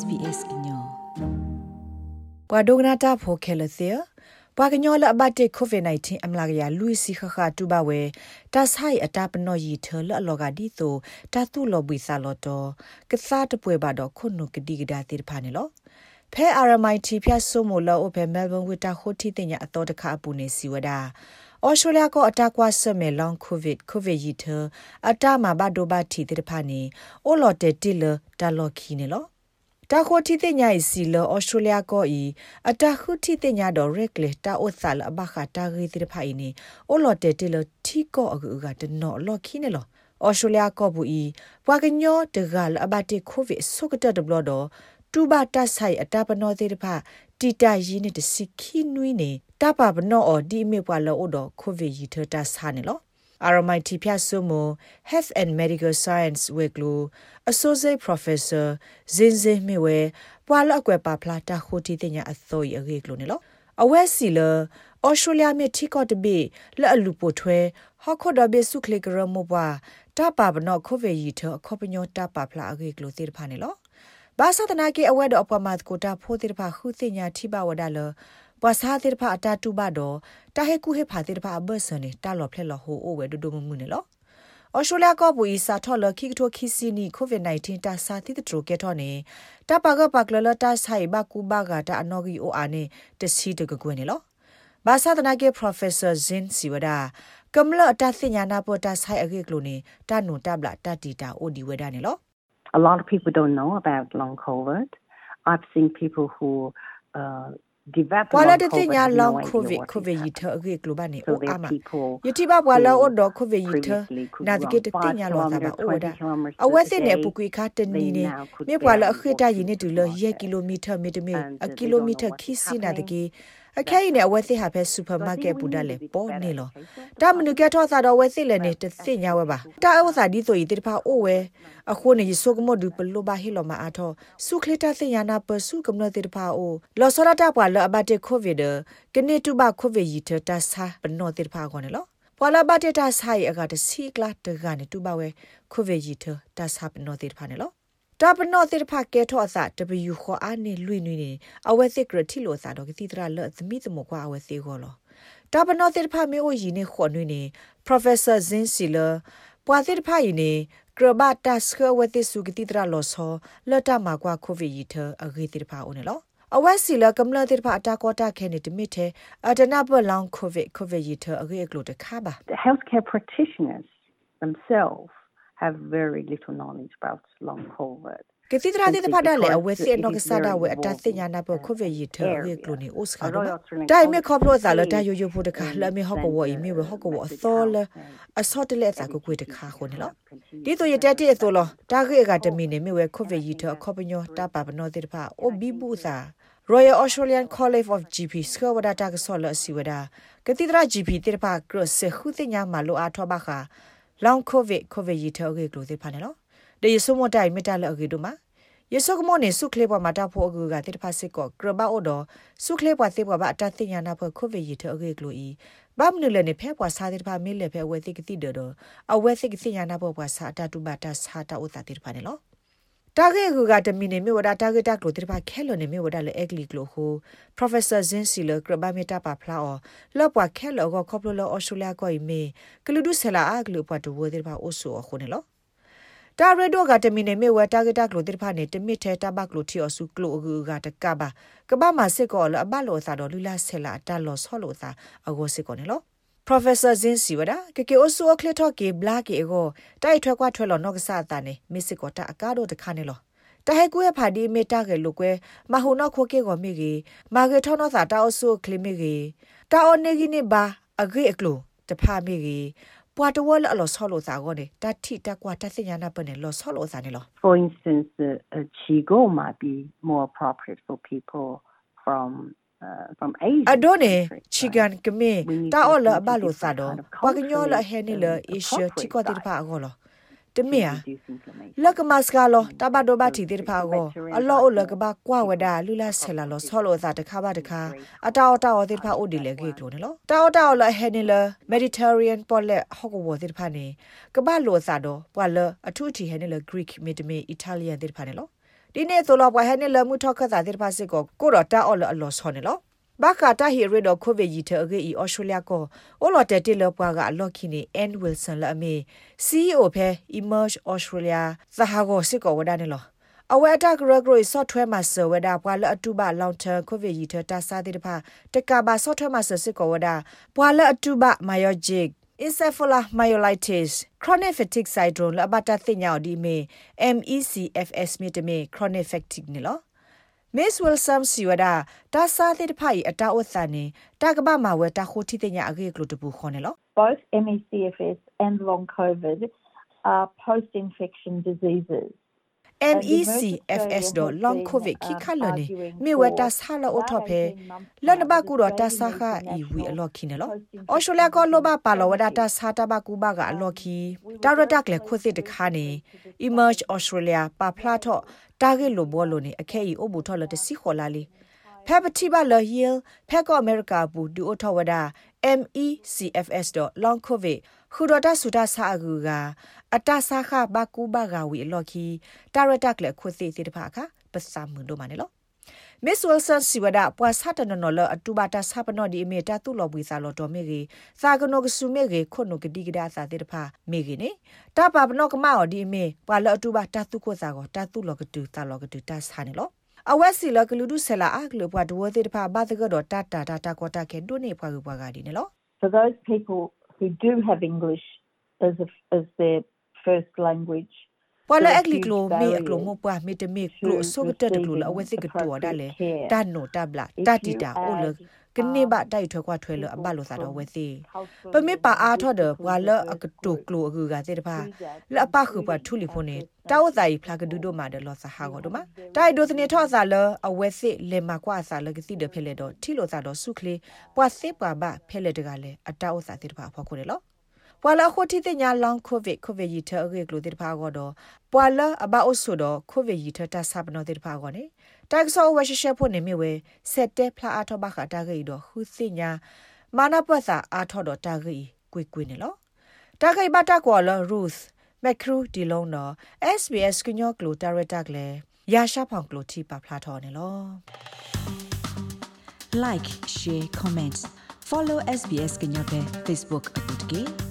SBS ကညောပဝဒုကနာတာဖိုခဲလသေပဝကညောလအဘတ်ကိုဗစ် -19 အမလာကရလူစီခခတူဘဝဲတဆိုင်အတာပနောယီထလအလောကဒီတိုတတုလောဘီဆာလောတောကစားတပွဲပါတော့ခုနုကတိကဒါတိဖာနေလောဖဲ RMIT ဖြတ်ဆုမလောအဖဲမဲလ်ဘန်ဝီတာခိုတီတင်ညာအတော်တခအပူနေစီဝဒါဩစတြေးလျကိုအတာကွာဆမဲလောင်ကိုဗစ်ကိုဗစ်ရီထအတာမှာဘဒိုဘတီတိဖာနေအိုလော်တေတီလတာလော်ခီနေလော တာခိုတီတင်ညာစီလောဩစတြေးလျကိုဤအတာခုတီတင်ညာတော့ရက်လေတာအိုဆာလဘခတာဂီတိဖာဤနေအိုလော်တေတီလတီကောအကူကတနော်လော်ခီနေလောဩစတြေးလျကောဘူးဤပွာကညောတဂလအဘတိကိုဗစ်ဆုကတတဘလတော့တူဘတဆိုင်အတပနောသေးတဖတီတာယီနေတစီခီနွီနေတပပနောအော်ဒီမေပွာလောတော့ကိုဗစ်ရီထတာဆာနေလော RMIT ဖြတ်ဆုမ Health and Medical Science ဝေကလူ Associate Professor ဇင်ဇင်မီဝဲပွာလအကွယ်ပါဖလာတာခိုတီတင်ညာအသောရရေကလူနေလောအဝဲစီလဩစတြေးလျမြေထိကော့တပိလက်အလူပိုထွဲဟော့ခေါ်ဒဘေစုခလီကရမောပွာတပပနောခိုဗေရီထခောပညောတပဖလာအရေကလူသေးတဖာနေလောဘာသာတနာကေအဝဲတော့အပမတ်ကိုတာဖိုးတိဖာခုသိညာထိပါဝဒါလ ပဝစာတိဖာအတာတူဘတော့တာဟေကူဟေဖာတိဖာအဘဆန်နေတာလော်ဖလက်လော်ဟိုအိုဝဲဒဒုမမှုနေလောအော်ရှိုလျာကောပူဤစာထော်လခိကတိုခိစီနီကိုဗစ် -19 တာစာတိတထရကေထောနေတပကပကလလတာဆိုင်ဘကူဘဂတာအနော်ဂီအိုအာနေတစီတကကွနေလောဘာသာတနာကေ Professor Zin Siwada ကမ္လအတသိညာနာပေါ်တာဆိုင်အကေကလိုနေတာနုတဘလာတတီတာအိုဒီဝဲဒါနေလော a lot of people don't know about long COVID. I've seen people who uh, develop wala de tinya long covid covid yitha age global ne o ama yiti ba wala o do covid yitha na de de tinya lo ta ba o da awe se ne pu kwi kha tani ne me wala akhita yin ne du lo ye kilometer me de me a kilometer khisi na de ke အခဲရင်နဲ့အဝဲစစ်ဟာဖဲစူပါမားကတ်ဘူဒါလေပေါ်နေလောတာမနုကထောစာတော့ဝဲစစ်လည်းနေတသိညာဝဲပါတာအဝစာဒီဆိုရီတိဖာအိုဝဲအခုနေဆုကမဒူပလိုဘာဟီလောမအားထောစုခလတာသိညာနာပစုကမနတိဖာအိုလောစောရတာပွာလအဘတ်ကိုဗစ်ကနေတူဘကိုဗစ်ယီတတာစာပနောတိဖာကောနေလောပွာလဘတ်တာဆိုင်အကတစီကလာတကနေတူဘဝဲကိုဗစ်ယီတတာစာပနောတိဖာနေလော တာပနောတိဖာကဲထောအစ W ခေါ်အားနေလွိနွိနေအဝဲစစ်ကရတီလိုစာတော့ကတိတရလော့သမီသမကွာအဝဲစေခေါ်လောတာပနောတိဖာမေအိုယီနေခေါ်နွိနေ Professor Zin Siller ပွာတိဖာယီနေကရဘတာစခဝတိစုကတိတရလောဆောလတ်တမှာကွာကိုဗစ်ယီထအဂေတိဖာဦးနေလောအဝက်စီလကမ္လတိဖာအတာကောတာခဲနေတမိတဲ့အတနာဘလောင်ကိုဗစ်ကိုဗစ်ယီထအဂေအကလိုတခါပါ The healthcare practitioners themselves have very little knowledge about long COVID. ကတိတရာတိတဖတ်တယ်လေအဝဲစစ်နောက်ကစားတာဝဲအတသိညာနာပခိုဗေယီထောဝဲကလိုနီအိုစကာတော့တိုင်မေခေါပလို့သာလတယိုယိုဖို့တခါလမေဟော့ကဝီမေဝဟော့ကဝအသောလအစောတလက်သာကိုကွေတခါခုန်လောဒီတော့ရတဲ့တဲ့ဆိုလောတာခေကတမီနေမေဝဲခိုဗေယီထောခေါပညောတာပါပနောတိတဖအိုဘီဘူးသာ Royal Australian College of GP စကဝဒတာကဆောလစီဝဒကတိတရာ GP တိတဖကရစခုတိညာမလိုအားထောပါခါ လောင်ကိုဗစ်ကိုဗစ်ရီထောကေကလိုတိဖာနေလောဒေယဆုမတိုင်မတလအကေတို့မှာယေဆုကမောနေစုခလေပွားမှာတာဖို့အကူကတိတဖာစစ်ကောကရဘအိုတော်စုခလေပွားသိပွားဘာအတသိညာနာဖို့ကိုဗစ်ရီထောကေကလိုဤဘာမနလနေဖဲပွားစားတိတဖာမေးလေဖဲဝဲသိကတိတော်အဝဲသိကသိညာနာဖို့ပွားစားတတူဘာတာစားတာဥတာတိတဖာနေလော တာဂေကူကတမီနေမြေဝဒတာဂေတာကလိုတိပါခဲလိုနေမြေဝဒလေအက်ကလီကလိုဟို Professor Zin Sila ကဘာမီတာပါဖလာအောလောပွားခဲလောကခေါပလိုလောအော်စတြေးလျကိုအမေကလူဒုဆလာအကလူပွားတဝတိပါအိုဆိုအခုနေလောတာရဒိုကတမီနေမြေဝတာဂေတာကလိုတိပါနေတမစ်ထဲတဘကလိုတီအော်စုကလိုအကူကတကဘာကဘာမစစ်ကောလအဘလောသာတော်လူလာဆလာတာလောဆောလောသာအကိုစစ်ကောနေလော Professor Zin Siwada ke ke osu okle tho ke bla ke ego tai thwe kwa thwe lo nok sa ta ne misik ko ta akado de khane lo ta he ku ye phadi me ta ke lo kwe ma hu no kho ke go mi ge ma ge tho no sa ta osu kle mi ge ta o ne gi ni ba age eklo ta pha mi ge ပွာတဝလအလောဆောလို့စာကောနေတတိတကွာတသိညာနာပနေလောဆောလို့စာနေလော For instance uh, a chigo might be more appropriate for people from uh, from Asia အဒိုနေချီကန်ကမေတာအော်လဘလိုစာတော့ပကညောလဟဲနေလအေရှတီကောတိဖာအောလောတမီယာလကမစကလောတဘဒိုဘတီတိဖာအောအလောအလကဘကွာဝဒါလူလာဆလာလောဆောလောသာတခါပါတခါအတောတောတိဖာအိုဒီလေကေကလိုနော်တောတောလဟဲနေလ Mediterranean ပေါ်လက်ဟောကဝတိဖာနေကဘလိုစာတော့ပွာလအထုတီဟဲနေလ Greek မီတမီ Italian တိဖာနေလော ဒီနေ့ဆိုတော့ဘွားဟဲနေလမှုထောက်ခတာတဲ့ပါစစ်ကိုကိုတော့တာအော်လအလောဆောနေလောဘာကာတာဟီရီဒိုကိုဗစ်ကြီးတဲ့အကြီးဩစတြေးလျကိုအိုလော်တက်တီလောပွားကအလော့ခိနေအန်ဝီလ်ဆန်လအမေ CEO ဖဲ Emerge Australia သဟာကိုစစ်ကောဝဒနေလောအဝဲတာဂရဂရိုဆော့ထွဲမှာဆဝဒပွာလအတူဘလောင်တာကိုဗစ်ရီထတာစာတိတဖာတကဘာဆော့ထွဲမှာဆစစ်ကောဝဒပွာလအတူဘမိုယောဂျစ် encephalomyelitis chronic fatigue syndrome လဘတာသိညာဒီမေ MECFS မြေတမေ chronic fatigue နေလော Miss Wilson siwada ta sa te de phai ata o sa ni ta ka ba ma we ta kho thi te nya age klo tu bu khone lo Both MECFS and long COVID are post infection diseases MECFS တော့ long covid ခိခလနေမြေဝတာဆာလအိုထော့ဖဲလနဘကူတော့တာဆာခာအီဝီအလော့ခိနေလောအော်ရှိုလျာကောလောဘပါလောဝဒတာဆာတဘကူဘကအလော့ခိတာရတက်လေခွစစ်တခါနေ emerge australia ပါဖလာထော့တာဂက်လိုဘောလိုနေအခဲဤအိုဘူထော့လတစီခေါ်လာလီဖဲပတိဘလဟီလ်ဖဲကောအမေရိကဘူးဒူအိုထောဝဒါ MECFS တော့ long covid ခူဒတာဆူတာဆာအကူကအတဆာခဘကူဘဂါဝီလော်ခီတာရတက်လက်ခွသိတိတဖာခပစမွန်တို့မနေလော Miss Wilson siwada pwa sata no no lo atubata sapano di me ta tu lo bwi sa lo do me ge sa gno ga su me ge khono ga di ga sa te da pha me ge ne ta pa bno ka ma o di me pwa lo atuba ta tu ko sa go ta tu lo ga tu ta lo ga tu ta sa ne lo အဝက်စီလကလူဒုဆလာအကလပွားဒဝသေးတဖာဘာတကတော့တတာတာတာကောတာခဲဒုနေဖွားပွားကဒီနေလို့ For those people who do have English as a, as their first language ပလာအကလီကလိုမေအကလိုမပွားမေတမေကလိုဆိုကတတကလိုအဝဲစစ်ကတူ ဒါလေတန်နိုတဘလာတတီတာအိုလကနေဘတိုက်ထွဲခွားထွဲလအဘလိုစားတော့ဝဲစီပမေပါအားထော်ဒဘွာလအကတူကလိုအကူကစေတပါလအပခုပထူလီဖိုနေတောက်ဆိုင်ဖလာကဒူဒိုမာဒလောဆာဟာကိုဒမတိုက်ဒိုစနေထော့စားလအဝဲစစ်လေမကွာစားလကစီဒဖဲလေတော့ထီလိုစားတော့စုကလေးပွာစစ်ပွာဘဖဲလေတကလည်းအတောက်စားစေတပါဖော်ခုလေလောပွာလာခိုတီတညာလောင်ကိုဗစ်ကိုဗစ်ရီထအရေကလိုတေတဖာကတော့ပွာလာအဘအိုဆိုတော့ကိုဗစ်ရီထတာဆပ်နော်တေတဖာကောနေ တက်ဆောဝရှရှဖို့နေမြဝဲဆက်တဲဖလာအထောဘခတာဂိတော့ဟူစညာမာနပတ်စာအာထောတော့တာဂိကွေကွေနေလောတာဂိဘတာကောလရူသ်မက်ခရူဒီလုံးတော့ SBS ကညောကလိုတာရတက်လေရာရှာဖောင်ကလိုတီပါဖလာထောနေလော like share comments follow SBS ကညောပဲ Facebook အပုတ်ကေ